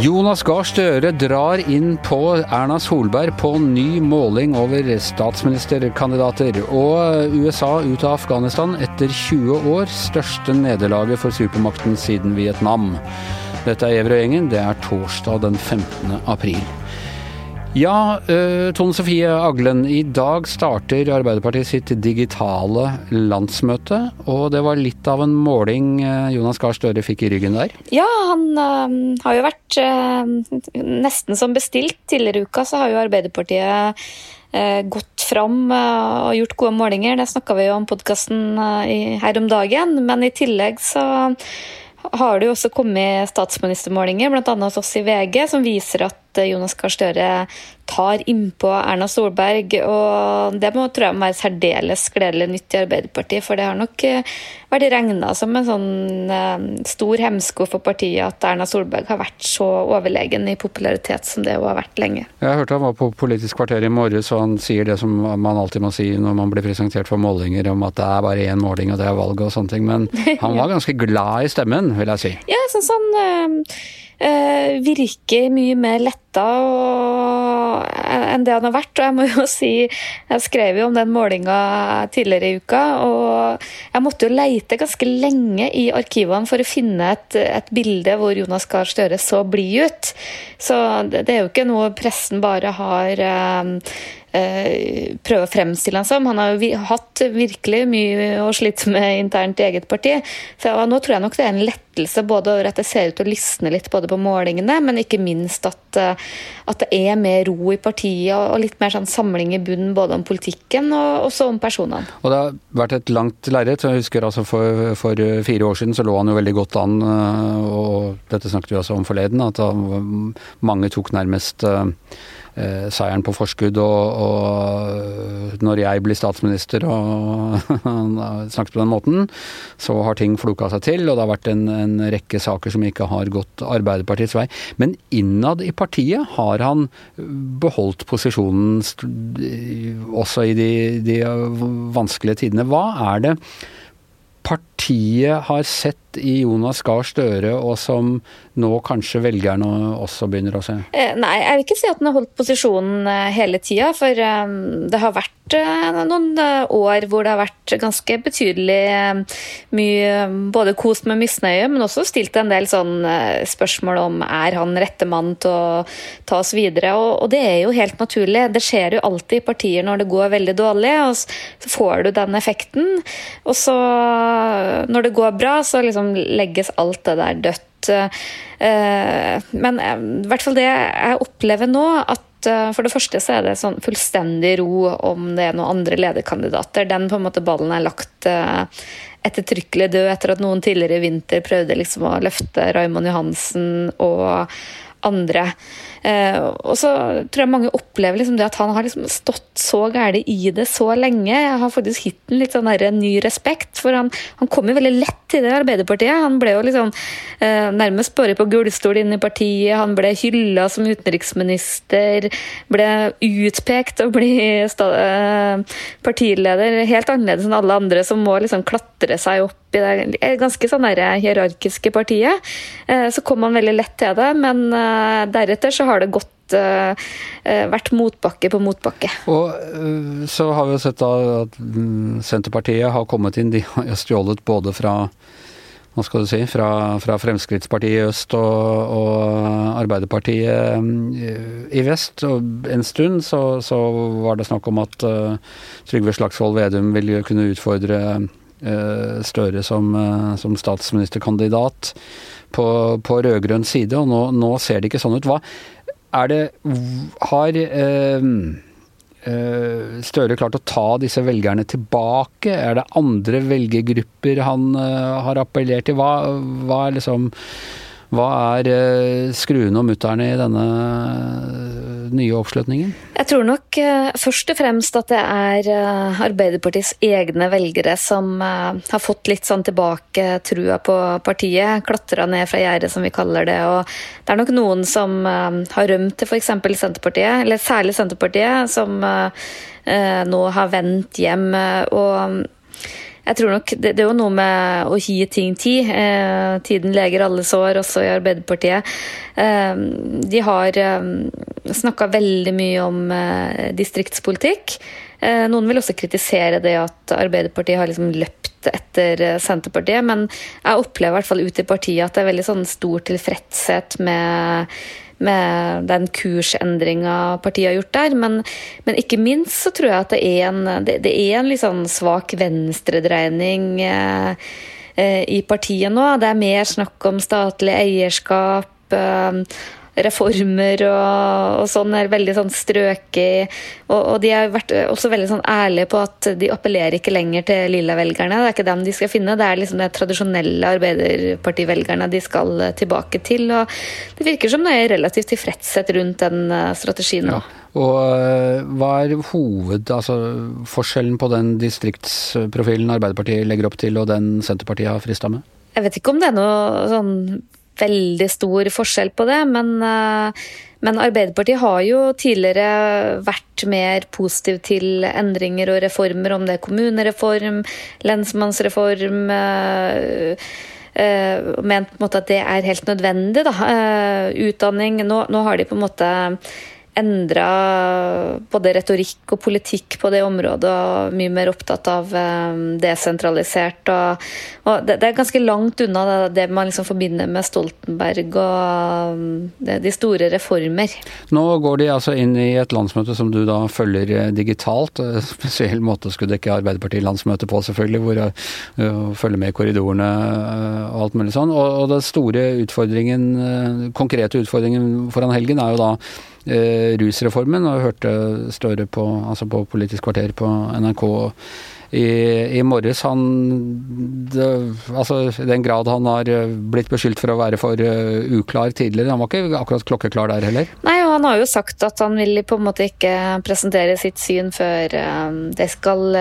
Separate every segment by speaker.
Speaker 1: Jonas Gahr Støre drar inn på Erna Solberg på ny måling over statsministerkandidater. Og USA ut av Afghanistan etter 20 år. Største nederlaget for supermakten siden Vietnam. Dette er Evre og gjengen. Det er torsdag den 15. april. Ja, uh, Tone Sofie Aglen. I dag starter Arbeiderpartiet sitt digitale landsmøte. Og det var litt av en måling uh, Jonas Gahr Støre fikk i ryggen der?
Speaker 2: Ja, han uh, har jo vært nesten som bestilt. Tidligere uka så har jo Arbeiderpartiet gått fram og gjort gode målinger. Det snakka vi jo om podkasten her om dagen. Men i tillegg så har det jo også kommet statsministermålinger, bl.a. hos oss i VG, som viser at Jonas Gahr Støre tar innpå Erna Solberg. Og det må tror jeg må være særdeles gledelig nytt i Arbeiderpartiet, for det har nok eh, vært regna som en sånn eh, stor hemsko for partiet at Erna Solberg har vært så overlegen i popularitet som det hun har vært lenge.
Speaker 1: Jeg hørte han var på Politisk kvarter i morges, og han sier det som man alltid må si når man blir presentert for målinger, om at det er bare én måling og det er valget og sånne ting. Men han var ganske glad i stemmen, vil jeg si.
Speaker 2: Ja, sånn sånn virker mye mer letta enn det han har vært. Og jeg må jo si, jeg skrev jo om den målinga tidligere i uka, og jeg måtte jo leite ganske lenge i arkivene for å finne et, et bilde hvor Jonas Gahr Støre så blid ut. Så det, er jo ikke noe pressen bare har um, Eh, prøve å fremstille han som. Han har jo hatt virkelig mye å slite med internt i eget parti. Så nå tror jeg nok det er en lettelse både over at det ser ut til å lysne litt både på målingene, men ikke minst at, eh, at det er mer ro i partiet og litt mer sånn samling i bunnen både om politikken og også om personene.
Speaker 1: Og det har vært et langt lerret. Jeg husker altså for, for, fire år siden så lå han jo veldig godt an, eh, og dette snakket vi også om forleden, at mange tok nærmest eh, seieren på forskudd. Og, og, når jeg blir statsminister og snakket på den måten, så har ting floka seg til. Og det har vært en, en rekke saker som ikke har gått Arbeiderpartiets vei. Men innad i partiet har han beholdt posisjonen også i de, de vanskelige tidene. Hva er det partiet har sett i Jonas Gahr Støre, og som nå kanskje velgerne også begynner å se?
Speaker 2: Eh, nei, jeg vil ikke si at den har holdt posisjonen eh, hele tida. For eh, det har vært noen år hvor det har vært ganske betydelig mye både kost med misnøye, men også stilt en del sånn spørsmål om er han rette mann til å ta oss videre. Og, det er jo helt naturlig. Det skjer jo alltid i partier når det går veldig dårlig, og så får du den effekten. Og så, når det går bra, så liksom legges alt det der dødt. Eh, men eh, i hvert fall det jeg opplever nå, at eh, for det første så er det sånn fullstendig ro om det er noen andre lederkandidater. Den på en måte ballen er lagt ettertrykkelig død etter at noen tidligere i vinter prøvde liksom å løfte Raymond Johansen og andre. Eh, og så tror jeg mange opplever liksom det at han har liksom stått så gæli i det så lenge. Jeg har faktisk gitt ham litt sånn ny respekt, for han, han kom jo veldig lett til det Arbeiderpartiet. Han ble jo liksom eh, nærmest bare på gullstol inn i partiet, han ble hylla som utenriksminister, ble utpekt og bli eh, partileder helt annerledes enn alle andre som må liksom klatre seg opp i det ganske sånn hierarkiske partiet. Så kom han veldig lett til det, men deretter så har det gått eh, vært motbakke på motbakke.
Speaker 1: Og så har vi sett da at mm, Senterpartiet har kommet inn. De har stjålet både fra hva skal du si, fra, fra Fremskrittspartiet i øst og, og, Arbeiderpartiet mm, i vest. Og en stund så, så var det snakk om at Trygve Slagsvold Vedum ville kunne utfordre Støre som, som statsministerkandidat på, på rød-grønn side, og nå, nå, ser det ikke sånn ut. Hva er det Har øh, øh, Støre klart å ta disse velgerne tilbake? Er det andre velgergrupper han øh, har appellert til? Hva, hva er liksom hva er eh, skruene og mutterne i denne nye oppslutningen?
Speaker 2: Jeg tror nok uh, først og fremst at det er Arbeiderpartiets egne velgere som har fått litt sånn tilbake trua på partiet. Klatra ned fra gjerdet, som vi kaller det. Og det er nok noen som har rømt til f.eks. Senterpartiet, eller særlig Senterpartiet, som nå har vendt hjem. og jeg tror nok det, det, er jo noe med å gi ting tid. Eh, tiden leger alle sår, også i Arbeiderpartiet. Eh, de har eh, snakka veldig mye om eh, distriktspolitikk. Eh, noen vil også kritisere det at Arbeiderpartiet har liksom løpt etter eh, Senterpartiet, men jeg opplever i hvert fall ute i partiet at det er veldig sånn stor tilfredshet med med den kursendringa partiet har gjort der. Men, men, ikke minst så tror jeg at det er en, det, det er en litt sånn svak venstredreining eh, eh, i partiet nå. Det er mer snakk om statlig eierskap. Eh, reformer og, og, sånn er veldig sånn strøket. Og, og, de har vært også veldig sånn ærlige på at de appellerer ikke lenger til lilla-velgerne. Det er ikke dem de skal finne, det er liksom de tradisjonelle Arbeiderparti-velgerne de skal tilbake til. Og det virker som det er relativt tilfredshet rundt den eh, strategien nå. Ja.
Speaker 1: Og eh, hva er hoved, altså forskjellen på den distriktsprofilen Arbeiderpartiet legger opp til, og den Senterpartiet har frista med?
Speaker 2: Jeg vet ikke om det er noe sånn veldig stor forskjell på det, men, eh, men Arbeiderpartiet har jo tidligere vært mer positiv til endringer og reformer, om det er kommunereform, lensmannsreform uh, uh, ment på en måte at det er helt nødvendig. Da. Utdanning nå, nå, har de på en måte endra både retorikk og politikk på det området, og mye mer opptatt av um, desentralisert. Og, og det, det, er ganske langt unna det, det man liksom forbinder med Stoltenberg og um, det, de store reformer.
Speaker 1: Nå går de altså inn i et landsmøte som du da følger eh, digitalt. Eh, spesiell måte skulle dekke Arbeiderparti-landsmøte på, selvfølgelig, hvor å følge med i korridorene og alt mulig sånn. Og, og den store utfordringen, konkrete utfordringen foran helgen er jo da eh, rusreformen, og hørte Støre på, altså på Politisk kvarter på NRK i, i morges. Han det, Altså, i den grad han har eh, blitt beskyldt for å være for uh, uklar tidligere, han var ikke akkurat klokkeklar der heller?
Speaker 2: Nei, og han har jo sagt at han vil på en måte ikke presentere sitt syn før det skal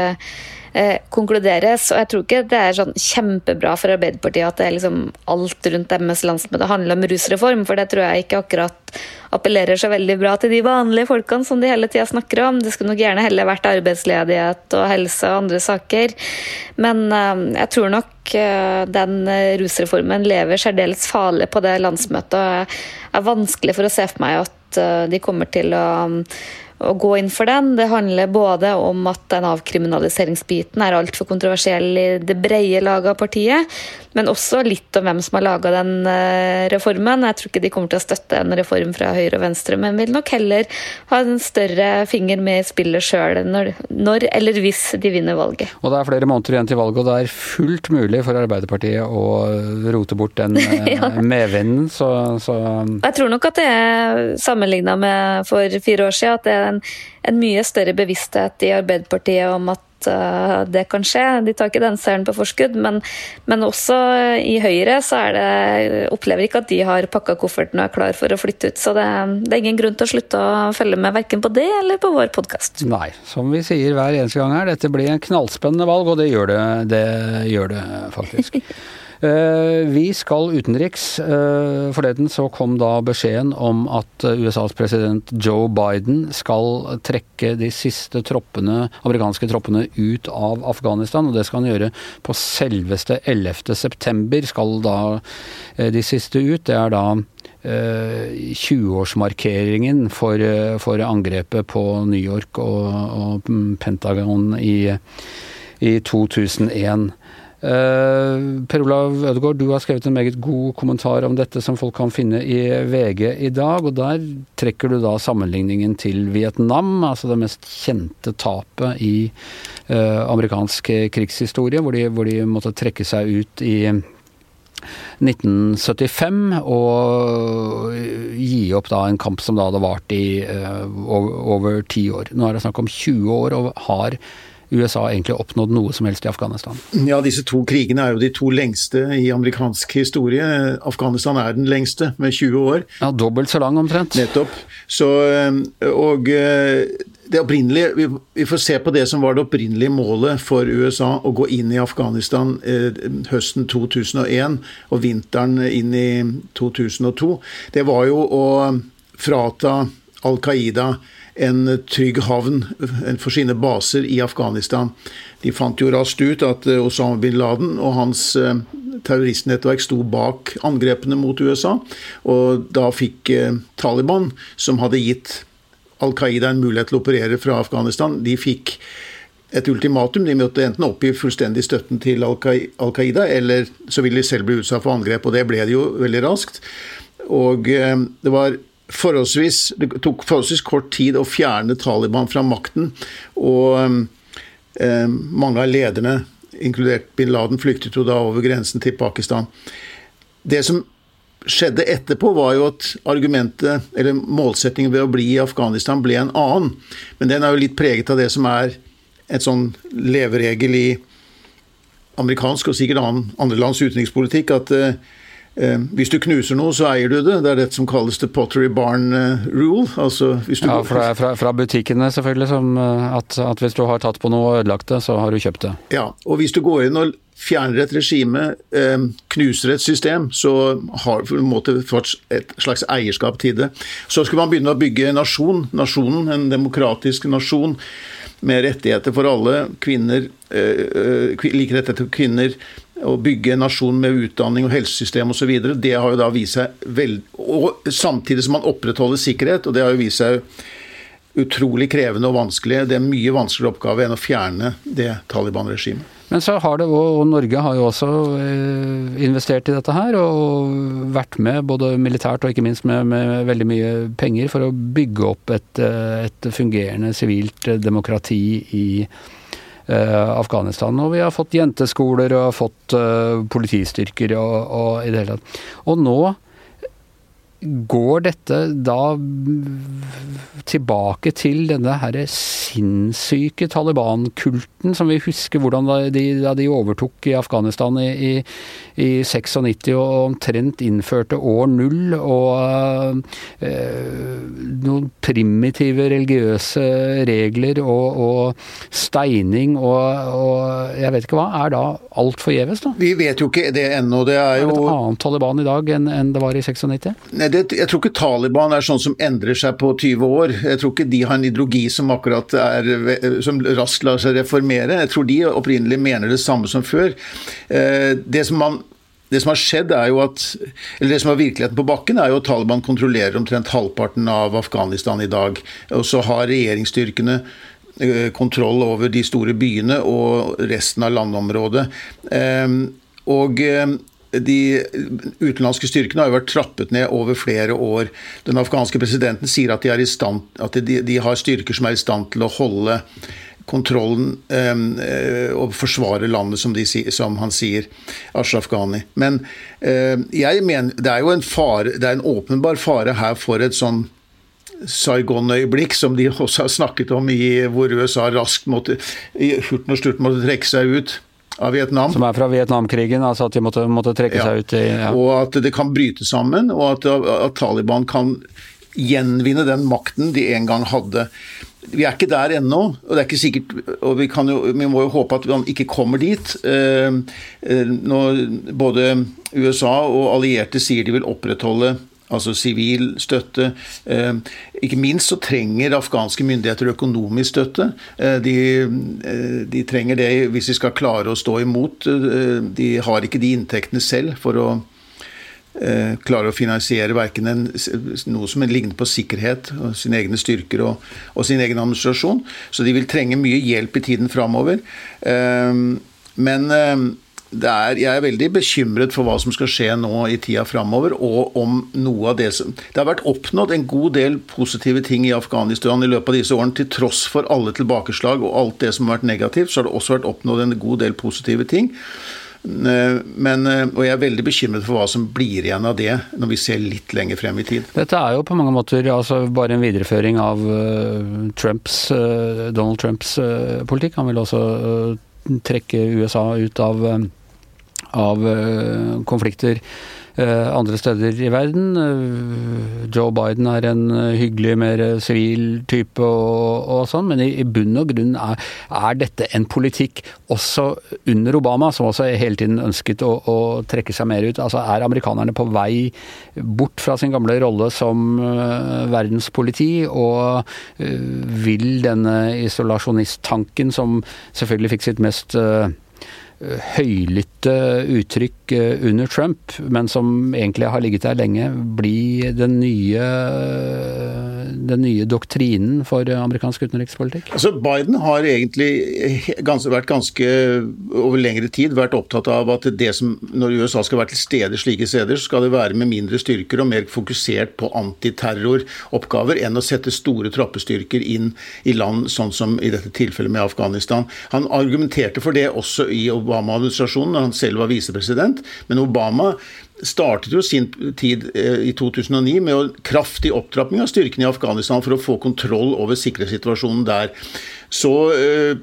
Speaker 2: eh, konkluderes. Og jeg tror ikke det er sånn kjempebra for Arbeiderpartiet at det er liksom alt rundt deres landsmøte handler om rusreform, for det tror jeg ikke akkurat appellerer så veldig bra til de vanlige folkene som de hele tida snakker om. Det skulle nok gjerne heller vært arbeidsledighet og helse og andre saker. Men eh, jeg tror nok eh, den rusreformen lever særdeles farlig på det landsmøtet. og er vanskelig for å se for meg at eh, de kommer til å å gå inn for den. Det handler både om at den avkriminaliseringsbiten er altfor kontroversiell i det brede laget av partiet, men også litt om hvem som har laga den eh, reformen. Jeg tror ikke de kommer til å støtte en reform fra høyre og venstre, men vil nok heller ha en større finger med i spillet sjøl når, når, eller hvis de vinner valget.
Speaker 1: Og det er flere måneder igjen til valget, og det er fullt mulig for Arbeiderpartiet å rote bort den eh, ja. medvinden, så, så,
Speaker 2: Jeg tror nok at det er sammenligna med for fire år siden, at det en, en mye større bevissthet i Arbeiderpartiet om at uh, det kan skje. De tar ikke den seieren på forskudd, men, men, også i Høyre så er det, opplever ikke at de har pakka kofferten og er klar for å flytte ut. Så det, det, er ingen grunn til å slutte å følge med verken på det eller på vår podkast.
Speaker 1: Nei, som vi sier hver eneste gang her, dette blir en knallspennende valg, og det gjør det, det, gjør det faktisk. Eh, vi skal utenriks. Eh, forleden så kom da beskjeden om at USAs president Joe Biden skal trekke de siste troppene, amerikanske troppene ut av Afghanistan. Og det skal han gjøre på selveste 11. september skal da eh, de siste ut. Det er da 20-årsmarkeringen for, for, angrepet på New York og, og Pentagon i, i 2001. Uh, per Olav Ødegaard, du har skrevet en meget god kommentar om dette som folk kan finne i VG i dag. og Der trekker du da sammenligningen til Vietnam, altså det mest kjente tapet i uh, amerikansk krigshistorie, hvor de, hvor de, måtte trekke seg ut i 1975 og gi opp da en kamp som da hadde vart i uh, over ti år. Nå er det snakk om 20 år, og har USA egentlig oppnådd noe som helst i Afghanistan?
Speaker 3: Ja, disse to krigene er jo de to lengste i amerikansk historie. Afghanistan er den lengste, med 20 år.
Speaker 1: Ja, Dobbelt så lang omtrent.
Speaker 3: Nettopp. Så, og det opprinnelige, Vi får se på det som var det opprinnelige målet for USA, å gå inn i Afghanistan eh, høsten 2001 og vinteren inn i 2002. Det var jo å frata Al Qaida en trygg havn for sine baser i Afghanistan. De fant jo raskt ut at eh, Osama bin Laden og hans eh, terroristnettverk sto bak angrepene mot USA. Og da fikk Taliban, som hadde gitt Al Qaida en mulighet til å operere fra Afghanistan. De fikk et ultimatum. De måtte enten oppgi fullstendig støtten til Al Qaida, eller så ville de selv bli utsatt for angrep. Og det ble de jo veldig raskt. Og eh, det var forholdsvis Det tok forholdsvis kort tid å fjerne Taliban fra makten. Og eh, mange av lederne, inkludert bin Laden, flyktet jo da over grensen til Pakistan. Det som skjedde etterpå, var jo at argumentet, eller målsettingen ved å bli i Afghanistan ble en annen. Men den er jo litt preget av det som er et sånn leveregel i amerikansk og sikkert andre lands utenrikspolitikk, at eh, hvis du knuser noe, så eier du det. Det er det som kalles the pottery barn eh, rule. Altså,
Speaker 1: ja, for det er fra, fra butikkene selvfølgelig, som, eh, at, at, hvis du har tatt på noe og ødelagt det, så har du kjøpt det.
Speaker 3: Ja, og hvis du går inn og fjerner et regime, eh, knuser et system, så har du fått et slags eierskap til det. Så skulle man begynne å bygge nasjon, nasjonen, en demokratisk nasjon med rettigheter for alle, kvinner, eh, eh, like rettigheter for kvinner, å bygge en nasjon med utdanning og helsesystem osv. Det har jo da vist seg veld... og Samtidig som man opprettholder sikkerhet, og det har jo vist seg utrolig krevende og vanskelig. Det er en mye vanskeligere oppgave enn å fjerne det Taliban-regimet.
Speaker 1: Men så har det, og Norge har jo også eh, investert i dette her, og vært med både militært og ikke minst med, med veldig mye penger for å bygge opp et, eh, et fungerende sivilt demokrati i Afghanistan. Og vi har fått jenteskoler og har fått politistyrker og, og, i det hele tatt. Og nå Går dette da tilbake til denne her sinnssyke Taliban-kulten som vi husker hvordan da de, da de overtok i Afghanistan i, i, i 96 og omtrent innførte år null og eh, noen primitive religiøse regler og, og steining og, og, jeg vet ikke hva, er da alt forgjeves, da?
Speaker 3: Vi vet jo ikke det ennå. Det er jo
Speaker 1: Er det et annet Taliban i dag enn, enn det var i 96?
Speaker 3: Nei, det, jeg tror ikke Taliban er sånn som endrer seg på 20 år. Jeg tror ikke de har en ideologi som akkurat er som raskt lar seg reformere. Jeg tror de opprinnelig mener det samme som før. Eh, det som man det som har skjedd er jo at, eller det som er virkeligheten på bakken, er jo at Taliban kontrollerer omtrent halvparten av Afghanistan i dag. Og så har regjeringsstyrkene eh, kontroll over de store byene og resten av landområdet. Eh, og de utenlandske styrkene har jo vært trappet ned over flere år. Den afghanske presidenten sier at, de, stand, at de, de, har styrker som er i stand til å holde kontrollen eh, og forsvare landet, som, de, som, han sier, Ashraf Ghani. Men eh, jeg mener, det er jo en, fare, det er en åpenbar fare her for et sånn Saigon-øyeblikk, som de også har snakket om, i, hvor USA raskt måtte, i hurten og sturten måtte trekke seg ut av Vietnam.
Speaker 1: Som er fra Vietnamkrigen, altså at de måtte, måtte trekke
Speaker 3: ja.
Speaker 1: seg ut i
Speaker 3: ja. Og at det kan bryte sammen, og at, at, Taliban kan gjenvinne den makten de en gang hadde. Vi er ikke der ennå, og det er ikke sikkert og vi, jo, vi må jo håpe at man ikke kommer dit. Eh, eh, når både USA og allierte sier de vil opprettholde altså sivil støtte. Eh, ikke minst så trenger afghanske myndigheter økonomisk støtte. Eh, de, eh, de, trenger det hvis de skal klare å stå imot. De har ikke de inntektene selv for å klare å finansiere verken en, noe som ligner på sikkerhet, sine egne styrker og, og, sin egen administrasjon. Så de vil trenge mye hjelp i tiden framover. Men er, jeg er veldig bekymret for hva som skal skje nå i tida framover, og om noe av det som Det har vært oppnådd en god del positive ting i Afghanistan i løpet av disse årene. Til tross for alle tilbakeslag og alt det som har vært negativt, så har det også vært oppnådd en god del positive ting. Men, og jeg er veldig bekymret for hva som blir igjen av det, når vi ser litt lenger frem i tid.
Speaker 1: Dette er jo på mange måter altså bare en videreføring av Trumps, Donald Trumps politikk. Han vil også trekke USA ut av, av konflikter Eh, andre steder i verden. Eh, Joe Biden er en eh, hyggelig, mer sivil type og, og sånn, men i, i, bunn og grunn er, er, dette en politikk også under Obama, som også hele tiden ønsket å, å, trekke seg mer ut. Altså Er amerikanerne på vei bort fra sin gamle rolle som verdenspoliti, og vil denne isolasjonisttanken, som selvfølgelig fikk sitt mest uh, høylytte uttrykk under Trump, men som egentlig har ligget der lenge, bli den nye, den nye doktrinen for amerikansk utenrikspolitikk?
Speaker 3: Altså Biden har egentlig ganske, vært ganske over lengre tid vært opptatt av at det som, når USA skal være til stede slike steder, så skal det være med mindre styrker og mer fokusert på antiterroroppgaver enn å sette store troppestyrker inn i land, sånn som i dette tilfellet med Afghanistan. Han argumenterte for det også i Obama Obama-administrasjonen når han selv var visepresident. Men Obama startet jo sin tid eh, i 2009 med en kraftig opptrapping av styrkene i Afghanistan for å få kontroll over sikkerhetssituasjonen der. Så eh,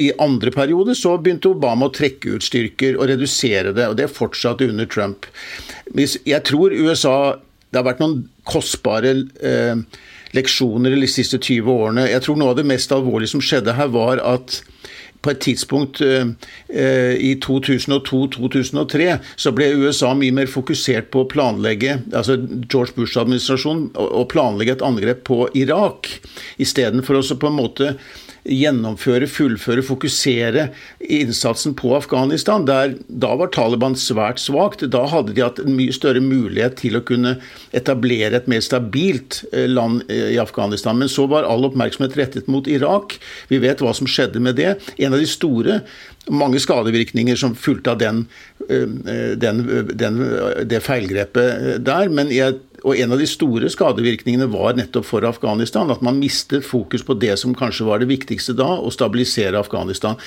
Speaker 3: i andre periode så begynte Obama å trekke ut styrker og redusere det, og det fortsatte under Trump. Jeg tror USA Det har vært noen kostbare eh, leksjoner de siste 20 årene. Jeg tror noe av det mest alvorlige som skjedde her, var at på et tidspunkt eh, eh i 2002-2003 så ble USA mye mer fokusert på å planlegge altså George Bush-administrasjonen, å planlegge et angrep på Irak, istedenfor å på en måte gjennomføre, fullføre, fokusere innsatsen på Afghanistan. Der, da var Taliban svært svakt. Da hadde de hatt en mye større mulighet til å kunne etablere et mer stabilt eh, land eh, i Afghanistan. Men så var all oppmerksomhet rettet mot Irak. Vi vet hva som skjedde med det. En av de store mange skadevirkninger som fulgte av den, eh, den, den, det feilgrepet der. Men jeg og en av de store skadevirkningene var nettopp for Afghanistan. At man mistet fokus på det som kanskje var det viktigste da, å stabilisere Afghanistan.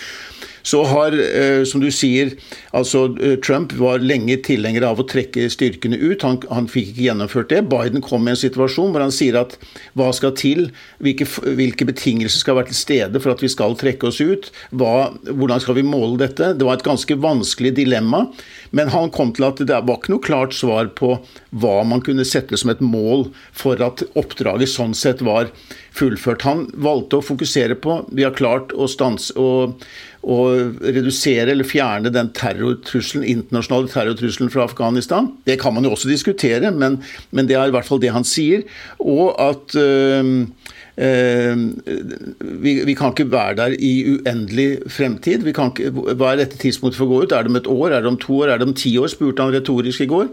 Speaker 3: Så har, eh, som du sier, altså eh, Trump var lenge tilhenger av å trekke styrkene ut. Han, han, fikk ikke gjennomført det. Biden kom i en situasjon hvor han sier at hva skal til? Hvilke, hvilke betingelser skal være til stede for at vi skal trekke oss ut? Hva, hvordan skal vi måle dette? Det var et ganske vanskelig dilemma. Men han kom til at det var ikke noe klart svar på hva man kunne sette som et mål for at oppdraget sånn sett var fullført. Han valgte å fokusere på vi har klart å stanse og å redusere eller fjerne den terrortrusselen, internasjonale terrortrusselen fra Afghanistan. Det kan man jo også diskutere, men, men det er i hvert fall det han sier. Og at øh, Eh, vi, vi, kan ikke være der i uendelig fremtid. Ikke, hva er dette tidspunktet for å gå ut? Er det om et år? Er det om to år? Er det om ti år? spurte han retorisk i går.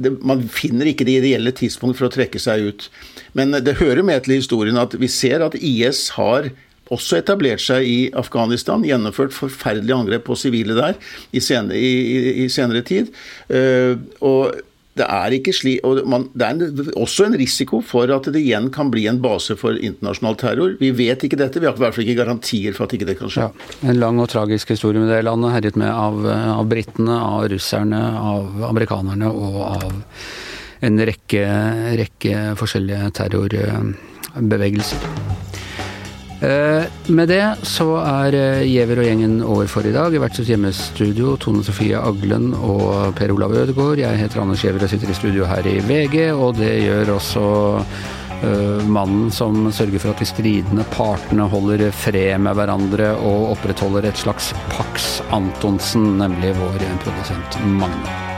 Speaker 3: Det, man finner ikke det ideelle tidspunktet for å trekke seg ut. Men det hører med til historien at vi ser at IS har også etablert seg i Afghanistan, gjennomført forferdelige angrep på sivile der i senere, i, i senere tid. Uh, og det er, sli, man, det er en, også en risiko for at det igjen kan bli en base for internasjonal terror. Vi vet ikke dette, vi har i hvert fall ikke garantier for at ikke det kan skje. Ja,
Speaker 1: en lang og tragisk historie med det landet, herjet med av, av britene, av russerne, av amerikanerne og av en rekke, rekke forskjellige terrorbevegelser. Eh, med det så er eh, Giæver og gjengen over for i dag. I hvert sitt hjemmestudio Tone Sofie Aglen og Per Olav Ødegaard. Jeg heter Anders Giæver og sitter i studio her i VG, og det gjør også uh, mannen som sørger for at de stridende partene holder fred med hverandre og opprettholder et slags Pax Antonsen, nemlig vår produsent Magne.